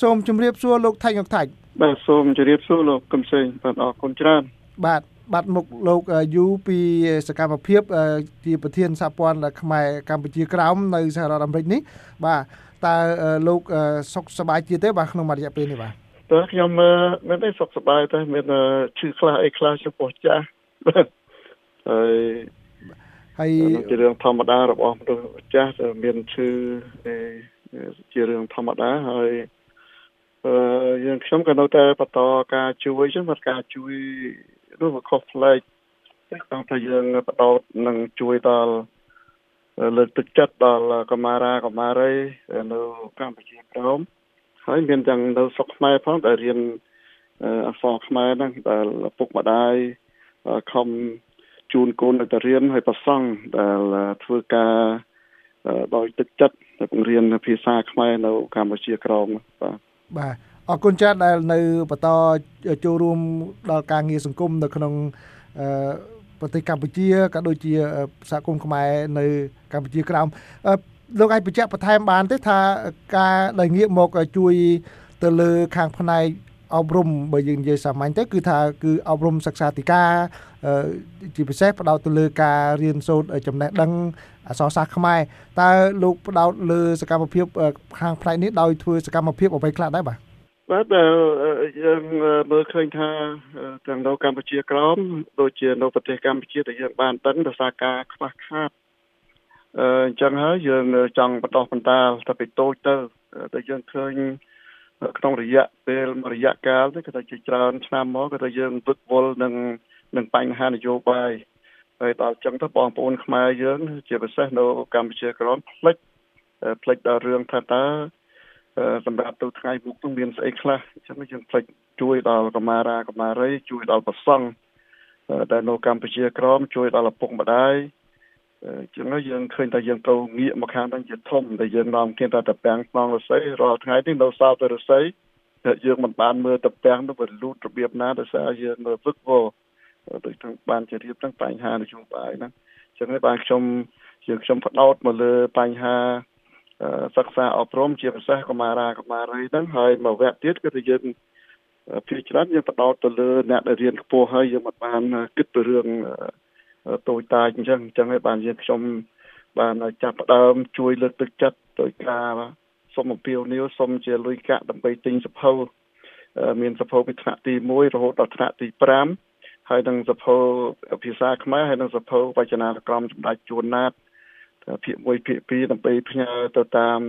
សូមជម្រាបសួរលោកថៃងុកថៃបាទសូមជម្រាបសួរលោកកំសែងបាទអរគុណច្រើនបាទបាត់មុខលោកយូពីសកម្មភាពជាប្រធានសហព័ន្ធខ្មែរកម្ពុជាក្រោមនៅសហរដ្ឋអាមេរិកនេះបាទតើលោកសុខសប្បាយជាទេបាទក្នុងរយៈពេលនេះបាទតើខ្ញុំមិនទេសុខសប្បាយតែមានឈឺខ្លះអីខ្លះចំពោះចាស់ហើយហើយជារឿងធម្មតារបស់មនុស្សចាស់មានឈឺជារឿងធម្មតាហើយ អឺយើងខ្ញុំក៏នៅតែបន្តការជួយចឹងមកការជួយនោះវាខុសប្លែកតាមថាយើងបដោតនឹងជួយដល់លើកទឹកចិត្តដល់កមារាកមារីនៅកម្ពុជាក្រោមហើយមានទាំងនៅស្រុកខ្មែរផងដែលរៀនអក្សរខ្មែរហ្នឹងដែលពុកម្ដាយខំជូនកូនទៅរៀនហើយប្រសង់ដែលធ្វើការដោយទឹកចិត្តបង្រៀនភាសាខ្មែរនៅកម្ពុជាក្រោមបាទ បាទអរគុណចាស់ដែលនៅបន្តចូលរួមដល់ការងារសង្គមនៅក្នុងប្រទេសកម្ពុជាក៏ដូចជាសហគមន៍ខ្មែរនៅកម្ពុជាក្រោមលោកអាចបញ្ជាក់បន្ថែមបានទេថាការដែលងាកមកជួយទៅលើខាងផ្នែកអប់រំបើយើងនិយាយសាមញ្ញទៅគឺថាគឺអប់រំសិក្សាធិការ ជាពិសេសផ្ដោតទៅលើការរៀនសូត្រចំណេះដឹងអក្សរសាស្ត្រខ្មែរតើលោកផ្ដោតលើសកម្មភាពខាងផ្នែកនេះដោយធ្វើសកម្មភាពអ្វីខ្លះដែរបាទបាទយើងមើលឃើញថាទាំងនៅកម្ពុជាក្រោមដូចជានៅប្រទេសកម្ពុជាដែលយើងបានដឹងដោយសារការខ្វះខាតអឺអញ្ចឹងហើយយើងចង់បន្តបន្តទៅពីតូចទៅតែយើងឃើញក្នុងរយៈពេលរយៈកាលនេះគឺថាជាច្រើនឆ្នាំមកគឺថាយើងវឹកវល់នឹង នឹងបញ្ហានយោបាយហើយដល់អញ្ចឹងទៅបងប្អូនខ្មែរយើង ជាពិសេសនៅកម្ពុជាក្រោមផ្លិចផ្លិចដល់រឿងថាតើសម្រាប់ទៅថ្ងៃមុខនឹងមានស្អីខ្លះអញ្ចឹងយើងផ្លេចជួយដល់កមារាកមារីជួយដល់ប្រសង់ដែលនៅកម្ពុជាក្រមជួយដល់ឪពុកម្ដាយអញ្ចឹងយើងឃើញថាយើងទៅងាកមកខាងហ្នឹងជាធំដែលយើងនាំគេថាតពាំងក្នុងរស័យរាល់ថ្ងៃនេះនៅសោតរស័យយើងមិនបានមើលតពាំងនោះវាលូតរបៀបណាដោយសារយើងមើលវឹកវរ ដូចទាំងបានជារៀបទាំងបញ្ហានយោបាយហ្នឹងអញ្ចឹងហើយបានខ្ញុំយើងខ្ញុំបដោតមកលើបញ្ហាសិក្សាអប់រំជាពិសេសកុមារាកុមារីហ្នឹងហើយមួយវគ្គទៀតគឺថាយើងភាគច្រើនយើងបដោតទៅលើអ្នកដែលរៀនខ្ពស់ហើយយើងមិនបានគិតពីរឿងតូចតាចអញ្ចឹងអញ្ចឹងហើយបានយើងខ្ញុំបានចាប់ផ្ដើមជួយលើកទឹកចិត្តដោយការសុំអំពាវនាវសុំជាលុយកាក់ដើម្បីទិញសភៅមានសភៅពីថ្នាក់ទី1រហូតដល់ថ្នាក់ទី5 ហើយនឹងសភៅភាសាខ្មែរហើយនឹងសភៅវចនានុក្រមសម្ដេចជួនណាតភាគ1ភាគ2ដើម្បីផ្ញើទៅតាម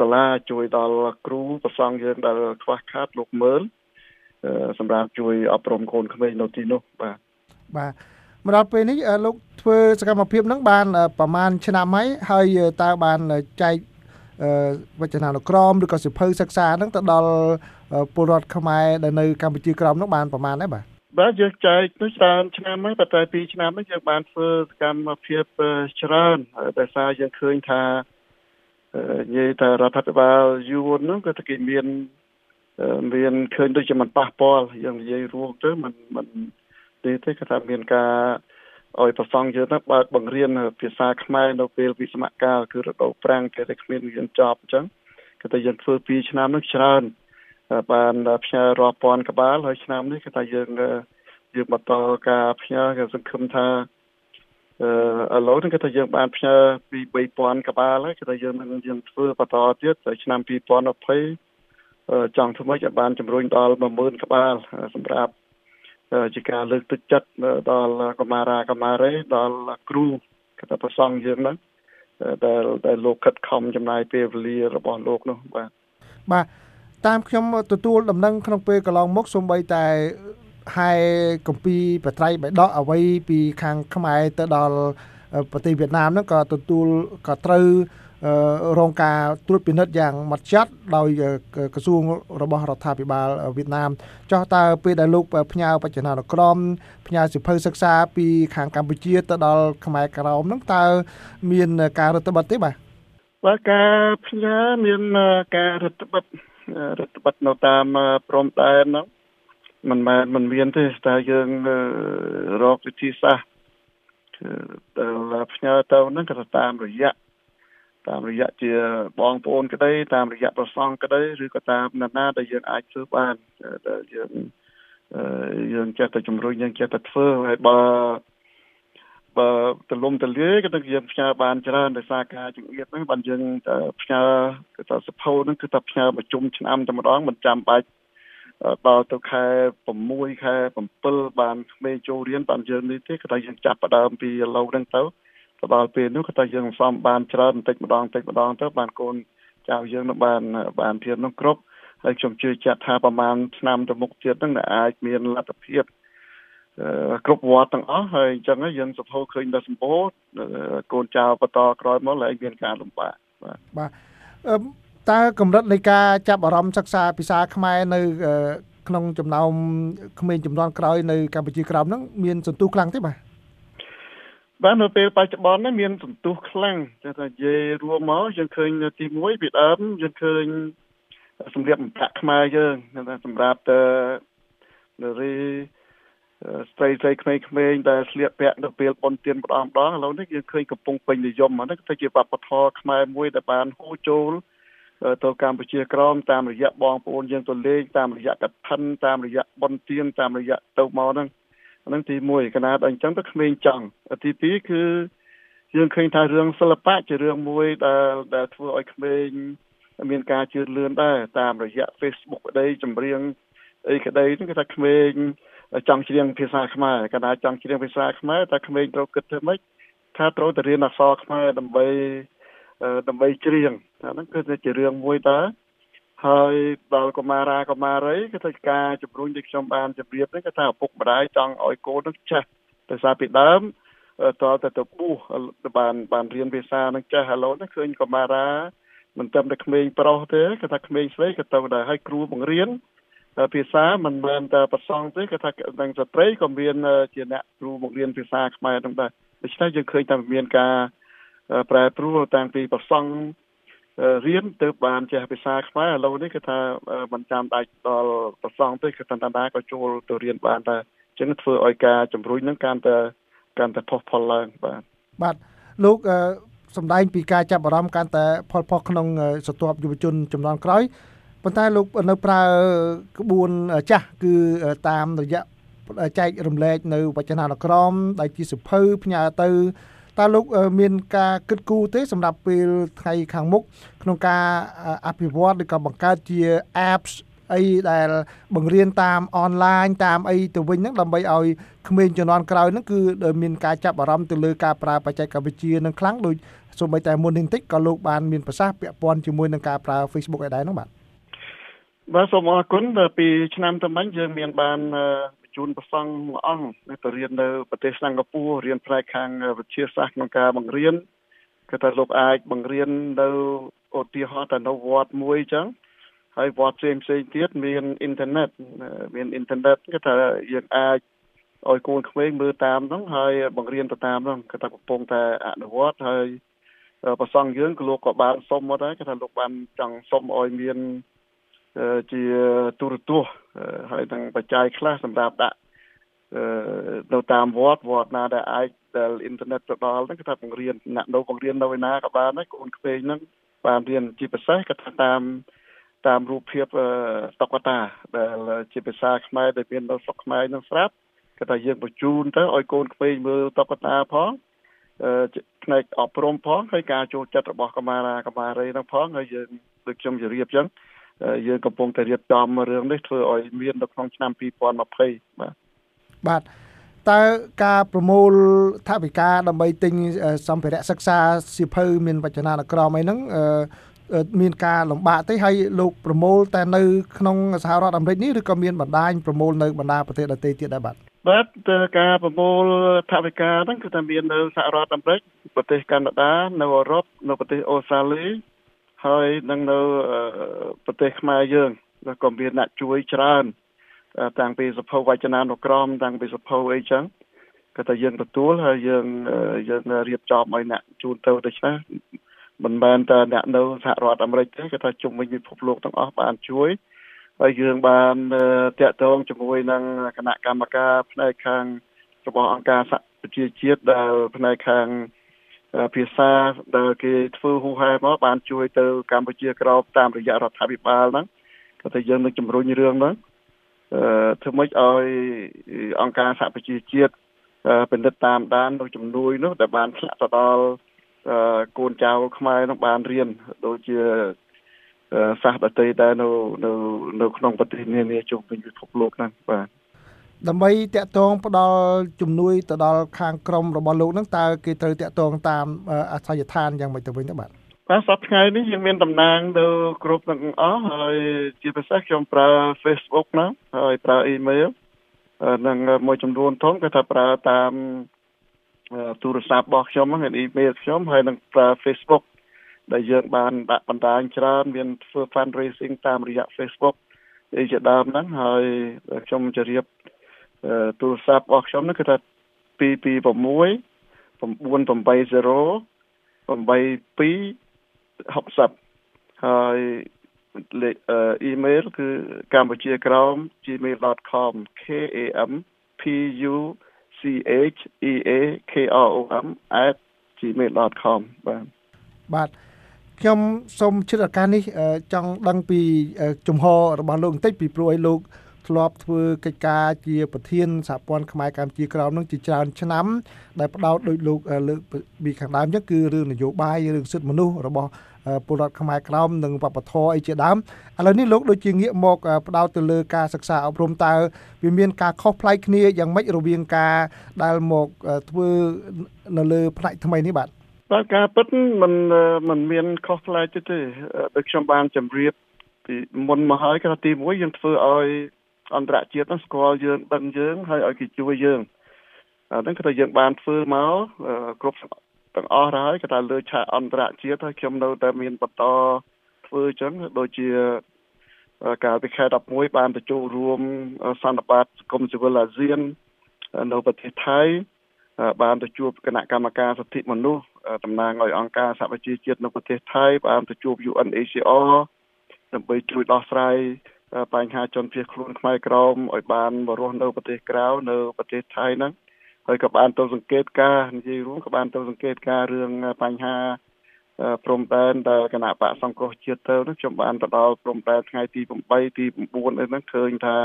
សាលាជួយដល់គ្រូប្រសង់យើងដែលខ្វះខាតលោកមើលសម្រាប់ជួយអប់រំកូនក្មេងនៅទីនោះបាទបាទមកដល់ពេលនេះលោកធ្វើសកម្មភាពហ្នឹងបានប្រហែលឆ្នាំហើយហើយតើបានចែកវចនានុក្រមឬក៏សិភៅសិក្សាហ្នឹងទៅដល់ពលរដ្ឋខ្មែរដែលនៅកម្ពុជាក្រោមហ្នឹងបានប្រហែលដែរបាទ បាទយើងចែកទៅច្រើនឆ្នាំហើយប៉ុន្តែ2ឆ្នាំនេះយើងបានធ្វើសកម្មភាពច្រើនដោយសារយើងឃើញថានិយាយថារដ្ឋាភិបាលយួននោះក៏គេមានមានឃើញដូចជាมันប៉ះពាល់យើងនិយាយរួមទៅมันมันទេទេគេថាមានការឲ្យប្រសង់យើងទៅបើកបង្រៀនភាសាខ្មែរនៅពេលវិស្មកាលគឺរដូវប្រាំងគេតែគ្មានរៀនចប់អញ្ចឹងគេតែយើងធ្វើ2ឆ្នាំនោះច្រើន បានផ្ញើរាប់ពាន់ក្បាលហើយឆ្នាំនេះគឺថាយើងយើងបន្តការផ្ញើគេសង្ឃឹមថាអឺឥឡូវនេះគឺថាយើងបានផ្ញើពី3000ក្បាលហើយគឺថាយើងនឹងយើងធ្វើបន្តទៀតទៅឆ្នាំ2020ចង់ធ្វើម៉េចឲ្យបានជំរុញដល់10000ក្បាលសម្រាប់ជាការលើកទឹកចិត្តដល់កមារាកមារេដល់គ្រូកតប្រសង់យើងហ្នឹងដែលដែលលោកខិតខំចំណាយពេលវេលារបស់លោកនោះបាទបាទ តាមខ្ញុំទទួលដំណឹងក្នុងពេលកន្លងមកសូម្បីតែហើយកម្ពីបត្រៃបៃដកអ្វីពីខាងខ្មែរទៅដល់ប្រទេសវៀតណាមហ្នឹងក៏ទទួលក៏ត្រូវរងការត្រួតពិនិត្យយ៉ាងម៉ត់ចត់ដោយក្រសួងរបស់រដ្ឋាភិបាលវៀតណាមចោះតើពេលដែលលោកផ្ញើបច្ចនានុក្រមផ្ញើសិភៅសិក្សាពីខាងកម្ពុជាទៅដល់ខ្មែរក្រោមហ្នឹងតើមានការរដ្ឋបិទទេបាទបាទការផ្ញើមានការរដ្ឋបិទ រដ្ឋបិទនៅតាមព្រំដែនហ្នឹងមិនមែនមិនមានទេតែយើងរកវិធីសាស្ត្រដែលផ្ញើទៅហ្នឹងក៏តាមរយៈតាមរយៈជាបងប្អូនក្តីតាមរយៈប្រសង់ក្តីឬក៏តាមណានាដែលយើងអាចធ្វើបានដែលយើងយើងចេះតែជំរុញយើងចេះតែធ្វើហើយបើ បើទលំទលាយក៏នឹងយើងផ្ញើបានច្រើនដោយសារការជំរាបហ្នឹងបានយើងផ្ញើគឺថាសភៅហ្នឹងគឺថាផ្ញើប្រជុំឆ្នាំតែម្ដងមិនចាំបាច់ដល់ទៅខែ6ខែ7បានក្មេងចូលរៀនបានយើងនេះទេគឺថាយើងចាប់ផ្ដើមពីឥឡូវហ្នឹងទៅទៅដល់ពេលនោះគឺថាយើងសំបានច្រើនបន្តិចម្ដងបន្តិចម្ដងទៅបានកូនចៅយើងនឹងបានបានធៀបនោះគ្រប់ហើយខ្ញុំជឿជាក់ថាប្រហែលឆ្នាំទៅមុខទៀតហ្នឹងអាចមានលទ្ធភាព គ្រប់វត្តទាំងអស់ហើយអញ្ចឹងយើងសភៅឃើញដល់សម្បូរកូនចៅបន្តក្រោយមកឡើងមានការលំបាកបាទបាទតើកម្រិតនៃការចាប់អារម្មណ៍សិក្សាភាសាខ្មែរនៅក្នុងចំណោមក្មេងចំនួនក្រោយនៅកម្ពុជាក្រោមហ្នឹងមានសន្ទុះខ្លាំងទេបាទបាទនៅពេលបច្ចុប្បន្ននេះមានសន្ទុះខ្លាំងតែថានិយាយរួមមកយើងឃើញទី1ពីដើមយើងឃើញសម្រាប់ប្រាក់ខ្មែរយើងសម្រាប់ទៅនារី ស្ត្រីស្រីក្មេងៗដែលស្លៀកពាក់នៅពេលបុណ្យទានម្ដងម្ដងឥឡូវនេះយើងឃើញកំពុងពេញនិយមហ្នឹងទៅជាវប្បធម៌ខ្មែរមួយដែលបានហូរចូលទៅកម្ពុជាក្រមតាមរយៈបងប្អូនយើងទៅលេងតាមរយៈកឋិនតាមរយៈបុណ្យទានតាមរយៈទៅមកហ្នឹងហ្នឹងទី1កណាដល់អញ្ចឹងទៅក្មេងចង់ទី2គឺយើងឃើញថារឿងសិល្បៈជារឿងមួយដែលដែលធ្វើឲ្យក្មេងមានការជឿនលឿនដែរតាមរយៈ Facebook ក្តីចម្រៀងអីក្តីហ្នឹងគឺថាក្មេង ចង់ច្រៀងភាសាខ្មែរកណ្ដាលចង់ច្រៀងភាសាខ្មែរតែក្មេងត្រូវគិតធ្វើម៉េចថាត្រូវទៅរៀនអក្សរខ្មែរដើម្បីដើម្បីច្រៀងអាហ្នឹងគឺជារឿងមួយតើហើយដល់កុមារាកុមារីគឺថាការជំរុញដែលខ្ញុំបានជម្រាបហ្នឹងគឺថាឪពុកម្ដាយចង់ឲ្យកូននឹងចេះដោយសារពីដើមតទៅទៅពុះបានបានរៀនភាសានឹងចេះឥឡូវនេះឃើញកុមារាមិនត្រឹមតែក្មេងប្រុសទេគឺថាក្មេងស្រីក៏ទៅដែរហើយគ្រូបង្រៀន ភាសាមិនមែនតែប្រសងទេគឺថានឹងស្ត្រីក៏មានជាអ្នកគ្រូបង្រៀនភាសាខ្មែរហ្នឹងដែរដូច្នេះយើងឃើញថាមានការប្រែប្រួលតាំងពីប្រសងរៀនទៅបានចេះភាសាខ្មែរឥឡូវនេះគឺថាមិនចាំបាច់ដល់ប្រសងទេគឺតាតាក៏ចូលទៅរៀនបានតែអញ្ចឹងធ្វើឲ្យការជំរុញនឹងកាន់តែកាន់តែផុសផុលឡើងបាទបាទលោកសំដែងពីការចាប់អារម្មណ៍កាន់តែផុលផុសក្នុងសន្ទាប់យុវជនចំនួនក្រោយ ប៉ុន្តែលោកនៅប្រើក្បួនចាស់គឺតាមរយៈចែករំលែកនៅវចនានុក្រមដែលជាសិភៅផ្ញើទៅតើលោកមានការគិតគូរទេសម្រាប់ពេលថ្ងៃខាងមុខក្នុងការអភិវឌ្ឍឬក៏បង្កើតជា apps អីដែលបង្រៀនតាមអនឡាញតាមអីទៅវិញហ្នឹងដើម្បីឲ្យក្មេងជំនាន់ក្រោយហ្នឹងគឺមានការចាប់អារម្មណ៍ទៅលើការប្រើបច្ចេកវិទ្យានឹងខ្លាំងដូចសូម្បីតែមុននេះបន្តិចក៏លោកបានមានប្រសាសន៍ពាក់ព័ន្ធជាមួយនឹងការប្រើ Facebook ឯដែរហ្នឹងបាទ បាទសូមអរគុណពីឆ្នាំទៅមិញយើងមានបានបញ្ជូនប្រសង់មួយអង្គទៅរៀននៅប្រទេសសិង្ហបុរីរៀនផ្នែកខាងវិទ្យាសាស្ត្រក្នុងការបង្រៀនគឺថាលោកអាចបង្រៀននៅឧទាហរណ៍ទៅនៅវត្តមួយអញ្ចឹងហើយវត្តផ្សេងផ្សេងទៀតមានអ៊ីនធឺណិតមានអ៊ីនធឺណិតគឺថាយើងអាចឲ្យកូនក្មេងមើលតាមហ្នឹងហើយបង្រៀនទៅតាមហ្នឹងគឺថាកំពុងតែអនុវត្តហើយប្រសងយើងក៏លោកក៏បានសុំមកដែរគឺថាលោកបានចង់សុំឲ្យមាន ជាទូរទស្សន៍ហើយនឹងបច្ច័យខ្លះសម្រាប់ដាក់នៅតាមវត្តវត្តណាដែលអាចដែលអ៊ីនធឺណិតទៅដល់ហ្នឹងគឺថាបង្រៀនអ្នកនៅបង្រៀននៅឯណាក៏បានដែរកូនក្មេងហ្នឹងបានរៀនជាពិសេសក៏ថាតាមតាមរូបភាពតុក្កតាដែលជាភាសាខ្មែរដែលមាននៅស្រុកខ្មែរនឹងស្រាប់គឺថាយើងបញ្ជូនទៅឲ្យកូនក្មេងមើលតុក្កតាផងផ្នែកអប់រំផងហើយការចូលចិត្តរបស់កម្មារាកម្មារីហ្នឹងផងហើយយើងដូចខ្ញុំជម្រាបអញ្ចឹង យើងកំពុងតែរៀបចំរឿងនេះធ្វើឲ្យមាននៅក្នុងឆ្នាំ2020បាទបាទតើការប្រមូលថវិកាដើម្បីទិញសម្ភារៈសិក្សាសៀវភៅមានវចនានុក្រមអីហ្នឹងមានការលំបាកទេហើយលោកប្រមូលតែនៅក្នុងសហរដ្ឋអាមេរិកនេះឬក៏មានបណ្ដាញប្រមូលនៅបណ្ដាប្រទេសដទៃទៀតដែរបាទបាទការប្រមូលថវិកាហ្នឹងគឺថាមាននៅសហរដ្ឋអាមេរិកប្រទេសកាណាដានៅអឺរ៉ុបនៅប្រទេសអូស្ត្រាលី ហើយនឹងនៅប្រទេសខ្មែរយើងក៏មានអ្នកជួយច្រើនតាំងពីសភៅវចនានុក្រមតាំងពីសភៅអីចឹងក៏តែយើងទទួលហើយយើងយើងរៀបចំឲ្យអ្នកជូនទៅដូច្នេះមិនមែនតែអ្នកនៅសហរដ្ឋអាមេរិកទេគេថាជុំវិញពិភពលោកទាំងអស់បានជួយហើយយើងបានតាក់ទងជាមួយនឹងគណៈកម្មការផ្នែកខាងរបស់អង្គការសហប្រជាជាតិដែលផ្នែកខាង ភាសាដែលគេធ្វើហូហែមកបានជួយទៅកម្ពុជាក្រោបតាមរយៈរដ្ឋាភិបាលហ្នឹងក៏តែយើងនឹងជំរុញរឿងហ្នឹងអឺធ្វើម៉េចឲ្យអង្គការសហប្រជាជាតិពិនិត្យតាមដាននៅជំនួយនោះដែលបានធ្លាក់ទៅដល់កូនចៅខ្មែរនោះបានរៀនដូចជាសាសដតីដែរនៅនៅនៅក្នុងប្រទេសនានាជុំវិញពិភពលោកហ្នឹងបាទ ដើម្បីតាក់ទងផ្ដល់ជំនួយទៅដល់ខាងក្រមរបស់លោកហ្នឹងតើគេត្រូវតាក់ទងតាមអាសយដ្ឋានយ៉ាងម៉េចទៅវិញទៅបាទបាទសប្តាហ៍ថ្ងៃនេះយើងមានតំណាងនៅគ្រប់ទាំងអស់ហើយជាពិសេសខ្ញុំប្រើ Facebook ណាហើយប្រើ email និងមួយចំនួនធំគឺថាប្រើតាមទូរស័ព្ទរបស់ខ្ញុំហ្នឹង email ខ្ញុំហើយនឹងប្រើ Facebook ដែលយើងបានដាក់បណ្ដាញច្រើនមានធ្វើ fundraising តាមរយៈ Facebook អីជាដើមហ្នឹងហើយខ្ញុំជម្រាប ទូរស័ព្ទរបស់ខ្ញុំហ្នឹងគឺថា226 980 8260ហើយលេខអ៊ីមែលគឺកម្ពុជាក្រោម gmail.com k a m p u c h e a k r o m @gmail.com បាទបាទខ្ញុំសូមជិតឱកាសនេះចង់ដឹងពីជំហររបស់លោកបន្តិចពីព្រោះឲ្យលោក ធ្លាប់ធ្វើកិច្ចការជាប្រធានសហព័ន្ធខ្មែរកម្ពុជាក្រោមនឹងជាច្រើនឆ្នាំដែលផ្ដោតដោយលោកលើកពីខាងដើមចឹងគឺរឿងនយោបាយរឿងសិទ្ធិមនុស្សរបស់ពលរដ្ឋខ្មែរក្រោមនិងវប្បធម៌អីជាដើមឥឡូវនេះលោកដូចជាងាកមកផ្ដោតទៅលើការសិក្សាអប់រំតើវាមានការខុសប្លែកគ្នាយ៉ាងម៉េចរវាងការដែលមកធ្វើនៅលើផ្នែកថ្មីនេះបាទបាទការពិតมันมันមានខុសប្លែកទេទេដូចខ្ញុំបានជម្រាបពីមុនមកហើយគឺទី1យើងធ្វើឲ្យ អន្តរជាតិហ្នឹងស្គាល់យើងដឹងយើងហើយឲ្យគេជួយយើងអាហ្នឹងគឺថាយើងបានធ្វើមកគ្រប់ទាំងអស់ហើយគឺថាលើឆាកអន្តរជាតិហើយខ្ញុំនៅតែមានបន្តធ្វើអញ្ចឹងដូចជាកាលពីខែ11បានទៅចូលរួមសន្និបាតសង្គមស៊ីវិលអាស៊ាននៅប្រទេសថៃបានទៅជួបគណៈកម្មការសិទ្ធិមនុស្សតំណាងឲ្យអង្គការសហប្រជាជាតិនៅប្រទេសថៃបានទៅជួប UNHCR ដើម្បីជួយដោះស្រាយ បញ្ហាជនភៀសខ្លួនខ្មែរក្រមឲ្យបានមករស់នៅប្រទេសក្រៅនៅប្រទេសថៃហ្នឹងហើយក៏បានទៅសង្កេតការនិយាយរួមក៏បានទៅសង្កេតការរឿងបញ្ហាព្រំដែនដែលគណៈបកសង្គ្រោះជាតិទៅនោះខ្ញុំបានទៅដល់ព្រំដែនថ្ងៃទី8ទី9អីហ្នឹងឃើញថា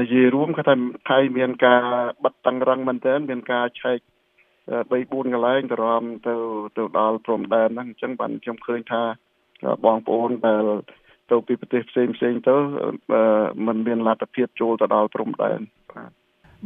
និយាយរួមគាត់ថាថៃមានការបិទតឹងរឹងមែនទែនមានការឆែក3 4កន្លែងទៅរំទៅទៅដល់ព្រំដែនហ្នឹងអញ្ចឹងបានខ្ញុំឃើញថាបងប្អូនដែល ទៅពីប្រទេសផ្សេងផ្សេងទៅมันមានលទ្ធភាពចូលទៅដល់ព្រំដែនបាទ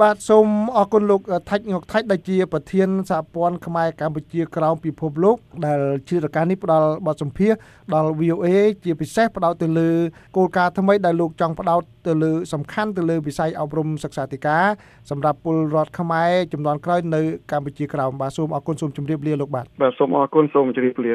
បាទសូមអរគុណលោកថាច់ងុកថាច់ដែលជាប្រធានសហព័ន្ធខ្មែរកម្ពុជាក្រោមពិភពលោកដែលជារការនេះផ្ដល់បទសម្ភាសដល់ VOA ជាពិសេសផ្ដោតទៅលើគោលការណ៍ថ្មីដែលលោកចង់ផ្ដោតទៅលើសំខាន់ទៅលើវិស័យអប់រំសិក្សាធិការសម្រាប់ពលរដ្ឋខ្មែរចំនួនក្រោយនៅកម្ពុជាក្រោមបាទសូមអរគុណសូមជម្រាបលាលោកបាទបាទសូមអរគុណសូមជម្រាបលា